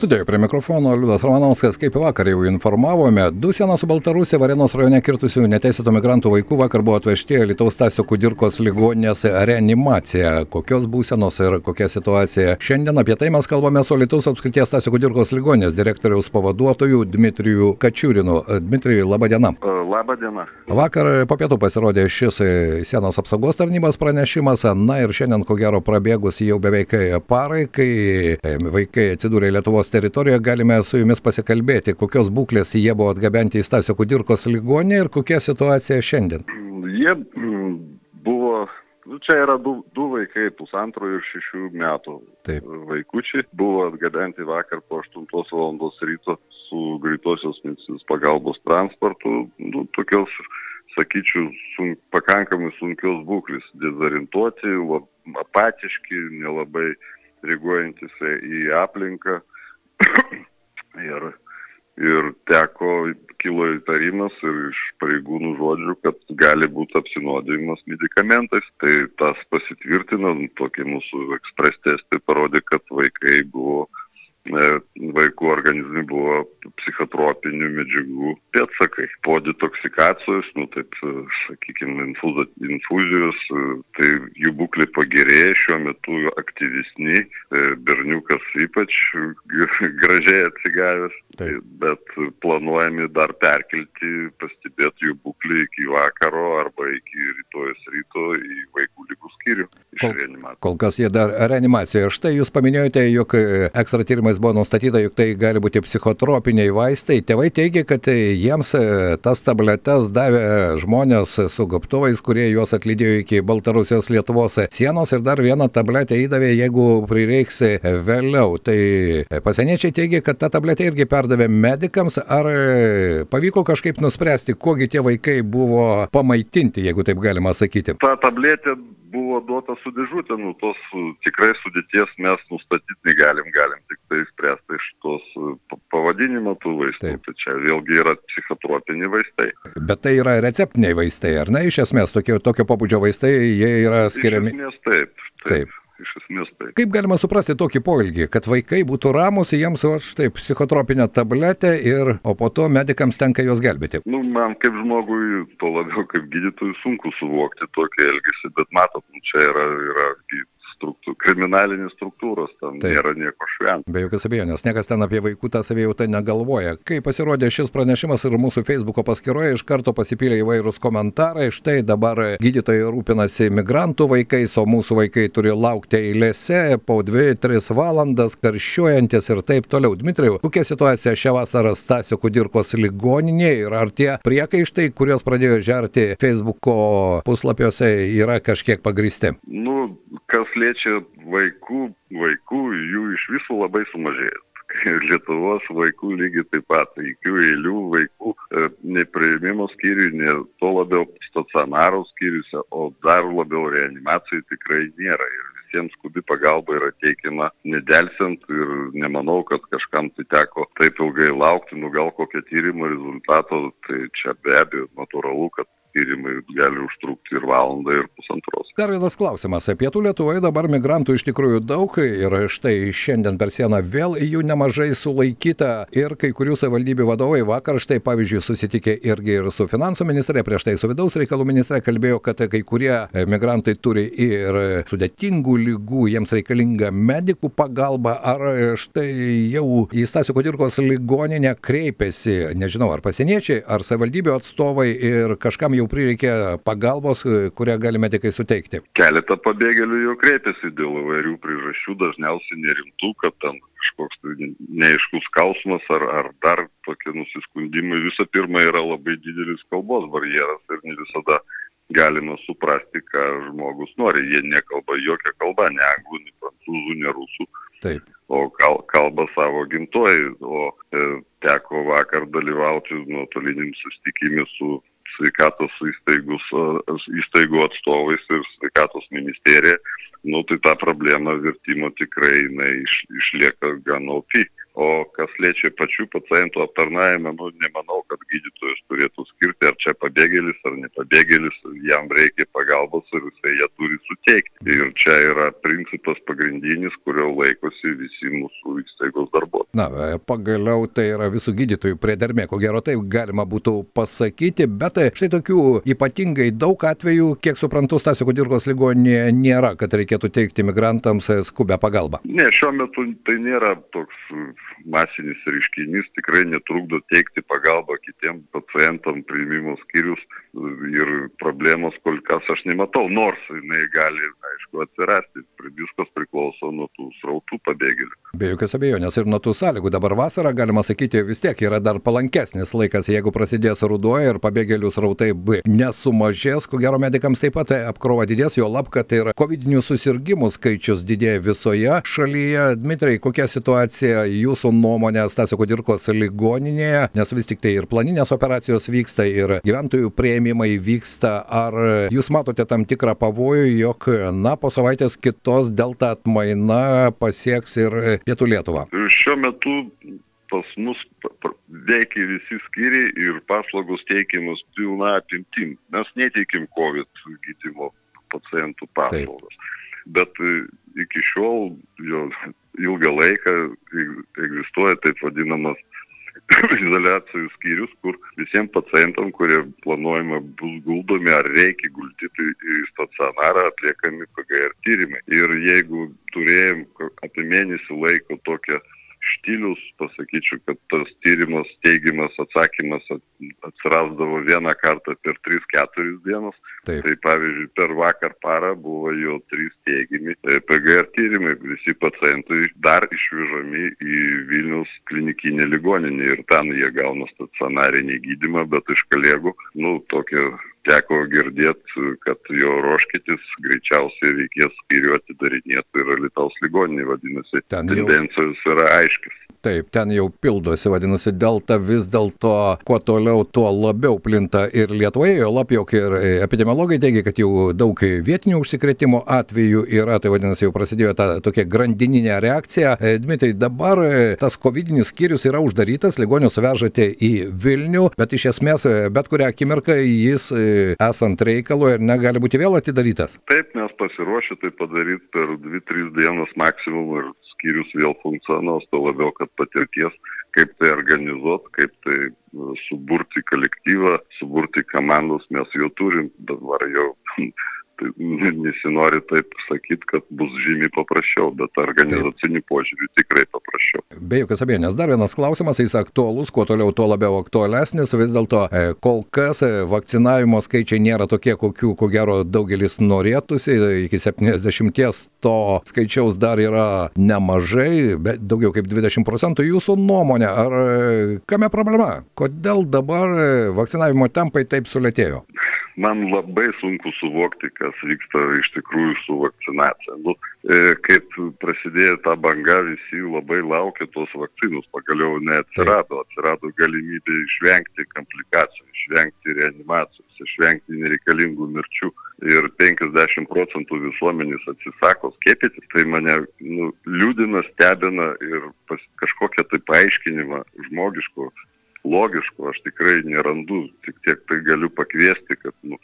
Studijoje prie mikrofono Liudas Ramanauskas, kaip vakar jau informavome, du sieną su Baltarusija Varenos rajone kirtusių neteisėtų migrantų vaikų vakar buvo atvežti Lietuvos Tasio Kudirkos ligoninės reanimacija. Kokios būsenos ir kokia situacija. Šiandien apie tai mes kalbame su Lietuvos apskrities Tasio Kudirkos ligoninės direktoriaus pavaduotoju Dmitrijų Kačiūrinu. Dmitrijų, laba diena. Labą dieną. Vakar po pietų pasirodė šis sienos apsaugos tarnybos pranešimas, na ir šiandien ko gero prabėgus jau beveik parai, kai vaikai atsidūrė Lietuvos teritorijoje galime su jumis pasikalbėti, kokios būklės jie buvo atgabenti į Stasio Kudirkos ligonį ir kokia situacija šiandien. Jie mm, buvo, nu, čia yra du, du vaikai, pusantro ir šešių metų. Taip. Vaikučiai buvo atgabenti vakar po 8 val. ryto su greitosios medicinos pagalbos transportu, nu, tokios sakyčiau, sun, pakankamai sunkios būklės, dezorientuoti, apatiški, nelabai reaguojantis į aplinką ir, ir teko, kilo įtarimas ir iš pareigūnų žodžių, kad gali būti apsinuodijimas medikamentais. Tai tas pasitvirtino, tokie mūsų ekspres testai parodė, kad vaikai buvo vaikų organizme buvo psichotropinių medžiagų pėtsakai. Po detoksikacijos, nu taip, e, sakykime, infuzijos, e, tai jų būklė pagerėjo, šiuo metu aktyvesni, berniukas ypač gražiai atsigavęs, taip. bet planuojami dar perkelti, pastebėti jų būklę iki vakaro arba iki rytojus ryto į vaikų lygų skyrių. Kol, kol kas jie dar reanimacijoje. Štai jūs paminėjote, jog ekstra tyrimais buvo nustatyta, jog tai gali būti psichotropiniai vaistai. Tėvai teigia, kad jiems tas tabletes davė žmonės su gobtuvais, kurie juos atlydėjo iki Baltarusijos Lietuvos sienos ir dar vieną tabletę įdavė, jeigu prireiks vėliau. Tai pasieniečiai teigia, kad tą tabletę irgi perdavė medikams. Ar pavyko kažkaip nuspręsti, kogi tie vaikai buvo pamaitinti, jeigu taip galima sakyti? Ta tabletė buvo duota su dėžutė, nu tos tikrai sudėties mes nustatyti negalim, galim tik tai spręsti iš tos pavadinimo tų vaistų. Taip. Tai čia vėlgi yra psichotropiniai vaistai. Bet tai yra receptiniai vaistai, ar ne? Iš esmės, tokio, tokio pobūdžio vaistai, jie yra skiriami. Iš esmės taip. Taip. taip iš esmės tai. Kaip galima suprasti tokį poilgį, kad vaikai būtų ramus, jiems va štai psichotropinę tabletę ir, o po to medikams tenka juos gelbėti? Nu, man kaip žmogui, to labiau kaip gydytojui sunku suvokti tokį elgesį, bet matot, nu, čia yra, yra struktūr, kriminalinės struktūros, tam Taip. nėra nieko švento. Be jokios abejonės, niekas ten apie vaikų tą savijautą negalvoja. Kai pasirodė šis pranešimas ir mūsų Facebook'o paskyroje, iš karto pasipylė įvairūs komentarai, štai dabar gydytojai rūpinasi migrantų vaikais, o mūsų vaikai turi laukti eilėse po 2-3 valandas, karščiuojantis ir taip toliau. Dmitrijau, kokia situacija šią vasarą Stasio Kudirkos ligoninėje ir ar tie priekaištai, kuriuos pradėjo žerti Facebook'o puslapiuose, yra kažkiek pagristi? Nu, kas liečia vaikų, vaikų jų iš viso labai sumažėjo. Lietuvos vaikų lygiai taip pat, jokių eilių vaikų e, neprieimimo skyriui, ne to labiau stacionarų skyriuose, o dar labiau reanimacijai tikrai nėra. Ir visiems skubi pagalba yra teikiama nedelsiant ir nemanau, kad kažkam tai teko taip ilgai laukti, nu gal kokio tyrimo rezultato, tai čia be abejo natūralu, kad tyrimai gali užtrukti ir valandą, ir pusantros. Dar vienas klausimas. Pietų Lietuvoje dabar migrantų iš tikrųjų daug ir štai šiandien per sieną vėl jų nemažai sulaikyta ir kai kurių savivaldybių vadovai vakar štai pavyzdžiui susitikė irgi ir su finansų ministrė, prieš tai su vidaus reikalų ministrė kalbėjo, kad kai kurie migrantai turi ir sudėtingų lygų, jiems reikalinga medikų pagalba, ar štai jau į Stasio Kodirkos ligoninę kreipėsi, nežinau, ar pasieniečiai, ar savivaldybių atstovai ir kažkam jau prireikė pagalbos, kurią gali medikai suteikti? Keletą pabėgėlių jau kreipėsi dėl įvairių priežasčių, dažniausiai nerimtų, kad ten kažkoks tai neaiškus skausmas ar, ar dar tokie nusiskundimai. Visų pirma, yra labai didelis kalbos barjeras ir ne visada galima suprasti, ką žmogus nori. Jie nekalba jokią kalbą, ne anglų, ne prancūzų, ne rusų. Taip. O kal, kalba savo gimtojai. O e, teko vakar dalyvauti nuotoliniam susitikimui su sveikatos įstaigus, įstaigų atstovais ir sveikatos ministerija, nu tai ta problema vertimo tikrai jinai iš, išlieka gan opi. O kas liečia pačių pacientų aptarnavimą, nu, nemanau, kad gydytojas turėtų skirti, ar čia pabėgėlis ar nepabėgėlis, jam reikia pagalbos ir jisai ją turi suteikti. Ir čia yra principas pagrindinis, kurio laikosi visi mūsų įstaigos darbuotojai. Na, pagaliau tai yra visų gydytojų priedermė, ko gero taip galima būtų pasakyti, bet štai tokių ypatingai daug atvejų, kiek suprantu, Stasio Kudirkos ligoninėje nėra, kad reikėtų teikti migrantams skubę pagalbą. Ne, šiuo metu tai nėra toks masinis reiškinys, tikrai netrukdo teikti pagalbą kitiem pacientam priimimo skyrius ir problemos kol kas aš nematau, nors jinai gali, aišku, atsirasti. Viskas priklauso nuo tų srautų pabėgėlių. Be jokios abejonės ir nuo tų sąlygų. Dabar vasara, galima sakyti, vis tiek yra dar palankesnis laikas, jeigu prasidės ruduo ir pabėgėlių srautai B nesumažės, ko gero medikams taip pat apkrova didės, jo lab, kad ir COVID susirgymų skaičius didėja visoje šalyje. Dmitrai, kokia situacija jūsų nuomonė Stasio Kudirkos ligoninėje, nes vis tik tai ir planinės operacijos vyksta, ir gyventojų prieimimai vyksta. Ar jūs matote tam tikrą pavojų, jog, na, po savaitės kitos delta atmaina pasieks ir pietų Lietuvą? Šiuo metu pas mus veikia visi skyriai ir paslaugos teikiamos pilna apimtim. Mes neteikim COVID gydymo pacientų paslaugas. Taip. Bet iki šiol jo ilgą laiką egzistuoja taip vadinamas izolacijų skyrius, kur visiems pacientam, kurie planuojama bus guldomi ar reikia guldyti į stacionarą, atliekami PGR tyrimai. Ir jeigu turėjom apie mėnesį laiko tokią štilius, pasakyčiau, kad tas tyrimas, teigiamas atsakymas atsirasdavo vieną kartą per 3-4 dienas. Taip. Tai pavyzdžiui, per vakar parą buvo jau 3 teigiami PGR tyrimai, visi pacientai dar išvežami į Vilnius klinikinę ligoninę ir ten jie gauna stacionarinį gydimą, bet iš kolegų, nu, tokia teko girdėti, kad jo ruoškitės, greičiausiai reikės skyrių atidarinėti ir Lietuvos ligoninė, vadinasi, Ten tendencijos yra aiškis. Taip, ten jau pildosi, vadinasi, delta vis dėlto kuo toliau, tuo labiau plinta ir Lietuvoje, jo lab jau ir epidemiologai teigia, kad jau daug vietinių užsikrėtimo atvejų yra, tai vadinasi, jau prasidėjo ta tokia grandininė reakcija. E, Dmitrai, dabar e, tas covidinis skyrius yra uždarytas, ligonius vežate į Vilnių, bet iš esmės e, bet kurią akimirką jis esant reikalo ir negali būti vėl atidarytas. Taip, mes pasiruošę tai padaryti per 2-3 dienas maksimum ir skyrius vėl funkcionuos, to labiau, kad patirties, kaip tai organizuoti, kaip tai nu, suburti kolektyvą, suburti komandos mes jau turim, dabar jau tai nesinori taip sakyti, kad bus žymiai paprasčiau, bet organizacinių požiūrių tikrai paprasčiau. Be jokios abejonės, dar vienas klausimas, jis aktuolus, kuo toliau, tuo labiau aktualesnis, vis dėlto e, kol kas e, vakcinavimo skaičiai nėra tokie, kokių, ko gero, daugelis norėtųsi, iki 70 to skaičiaus dar yra nemažai, bet daugiau kaip 20 procentų jūsų nuomonė, ar e, kame problema? Kodėl dabar vakcinavimo tempai taip sulėtėjo? Man labai sunku suvokti, kas vyksta iš tikrųjų su vakcinacija. Nu, e, kaip prasidėjo ta banga, visi labai laukia tos vakcinus, pagaliau neatsirado, atsirado galimybė išvengti komplikacijų, išvengti reanimacijos, išvengti nereikalingų mirčių. Ir 50 procentų visuomenės atsisako skiepytis, tai mane nu, liūdina, stebina ir pas, kažkokią tai paaiškinimą žmogiško logiško aš tikrai nerandu, tik tiek tai galiu pakviesti, kad nu,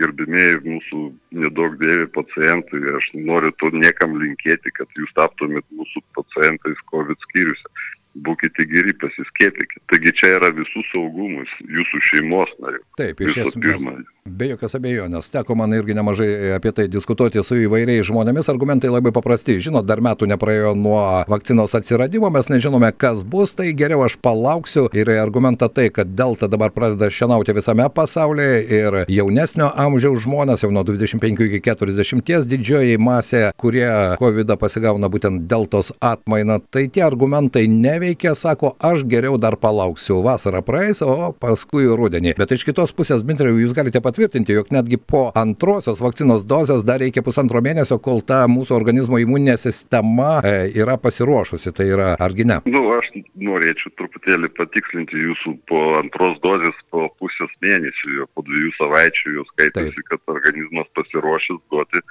gerbimieji mūsų nedaug dėvi pacientai, aš noriu to niekam linkėti, kad jūs taptumėt mūsų pacientais COVID skyriuose. Būkite geri, pasiskėpykite. Taigi čia yra visų saugumus, jūsų šeimos narių. Taip, iš esmės. Be jokios abejonės, teko man irgi nemažai apie tai diskutuoti su įvairiais žmonėmis, argumentai labai paprasti. Žinot, dar metų nepraėjo nuo vakcinos atsiradimo, mes nežinome, kas bus, tai geriau aš palauksiu. Ir argumentą tai, kad delta dabar pradeda šienauti visame pasaulyje ir jaunesnio amžiaus žmonės, jau nuo 25 iki 40 didžioji masė, kurie COVID pasigauna būtent deltos atmainą, tai tie argumentai neveikia, sako, aš geriau dar palauksiu. Vasara praeis, o paskui rudenį. Bet iš kitos pusės, Dmitrijau, jūs galite pat patvirtinti, jog netgi po antrosios vakcinos dozės dar reikia pusantro mėnesio, kol ta mūsų organizmo imuninė sistema e, yra pasiruošusi. Tai yra argi ne? Nu, aš norėčiau truputėlį patikslinti jūsų po antros dozės po pusės mėnesių, jo po dviejų savaičių jau skaitosi, kad organizmas pasiruošęs duoti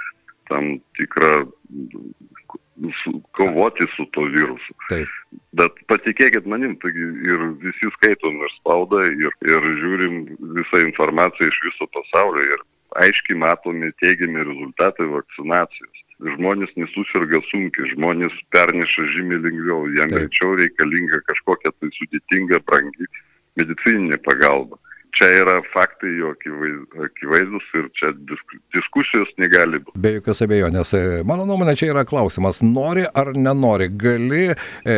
tam tikrą su, kovoti su to virusu. Taip. Bet patikėkit manim, taigi ir visi skaitom ir spaudą, ir, ir žiūrim visą informaciją iš viso pasaulio ir aiškiai matomi teigiami rezultatai vakcinacijos. Žmonės nesusirga sunkiai, žmonės perneša žymiai lengviau, jam greičiau reikalinga kažkokia tai sudėtinga, brangi medicininė pagalba. Čia yra faktai jo akivaiz- akivaizdus ir čia disk, diskusijos negali būti. Be jokios abejonės. E, Mano nuomonė čia yra klausimas, nori ar nenori, gali e,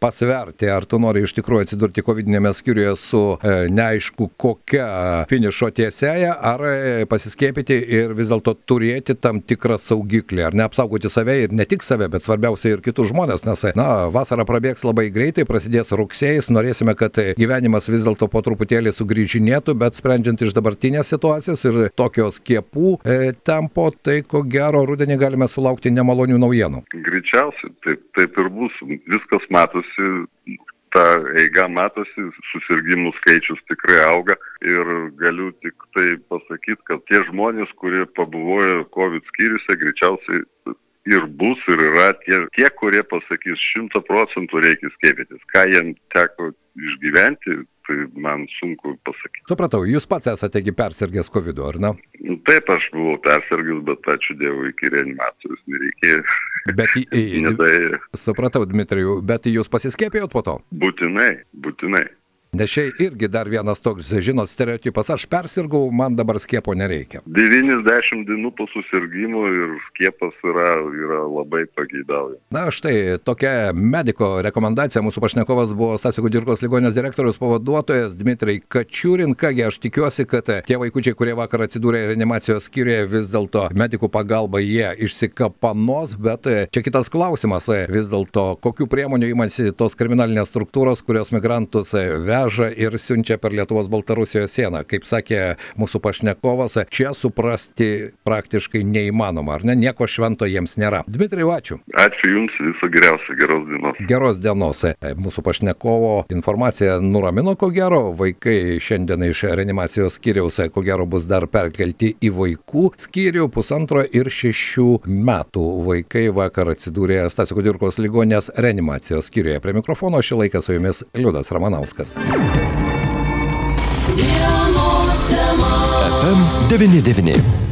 pasverti, ar tu nori iš tikrųjų atsidurti COVID-19 skyriuje su e, neaišku kokia finišo tiesėje, ar e, pasiskėpyti ir vis dėlto turėti tam tikrą saugiklį, ar neapsaugoti save ir ne tik save, bet svarbiausia ir kitus žmonės, nes, e, na, vasara prabėgs labai greitai, prasidės rugsėjas, norėsime, kad e, gyvenimas vis dėlto po truputėlį sugrįžinėtų, bet sprendžiant iš dabartinės situacijos ir tokios skiepų e, tempo, tai ko gero rudenį galime sulaukti nemalonių naujienų. Greičiausiai taip, taip ir bus. Viskas matosi, ta eiga matosi, susirgymų skaičius tikrai auga ir galiu tik tai pasakyti, kad tie žmonės, kurie pabuvojo COVID skyriuose, greičiausiai ir bus ir yra tie, tie kurie pasakys šimta procentų reikia skiepytis. Ką jiem teko išgyventi, tai man sunku pasakyti. Supratau, jūs pats esate persirgęs COVID, ar ne? Nu, taip, aš buvau persirgęs, bet ačiū Dievui, iki reanimacijos nereikėjo. Bet, į, Nedai, supratau, Dmitrijų, bet jūs pasiskėpėjot po to? būtinai, būtinai. Nes čia irgi dar vienas toks, žinot, stereotipas, aš persirgau, man dabar skiepo nereikia. 90 dienų po susirgymo ir skiepas yra, yra labai pageidauja. Na štai tokia mediko rekomendacija. Mūsų pašnekovas buvo Stasio Kudirkos ligonės direktorius pavaduotojas Dmitrai Kačiūrin. Kągi aš tikiuosi, kad tie vaikučiai, kurie vakar atsidūrė reanimacijos skyriuje, vis dėlto medikų pagalba jie išsikapanos, bet čia kitas klausimas. Vis dėlto, kokiu priemonių imasi tos kriminalinės struktūros, kurios migrantus veža ir siunčia per Lietuvos Baltarusijos sieną. Kaip sakė mūsų pašnekovas, čia suprasti praktiškai neįmanoma, ar ne? Nieko švento jiems nėra. Dmitrai, ačiū. Ačiū Jums, viso geriausio, geros dienos. Geros dienos. E, Mūsų pašnekovo informacija nuramino, ko gero, vaikai šiandien iš reanimacijos skyriaus, e, ko gero, bus dar perkelti į vaikų skyrių pusantro ir šešių metų. Vaikai vakar atsidūrė Stasio Kudirkos ligonės reanimacijos skyriuje. Prie mikrofono šį laiką su jumis Liudas Ramanauskas. FM 99.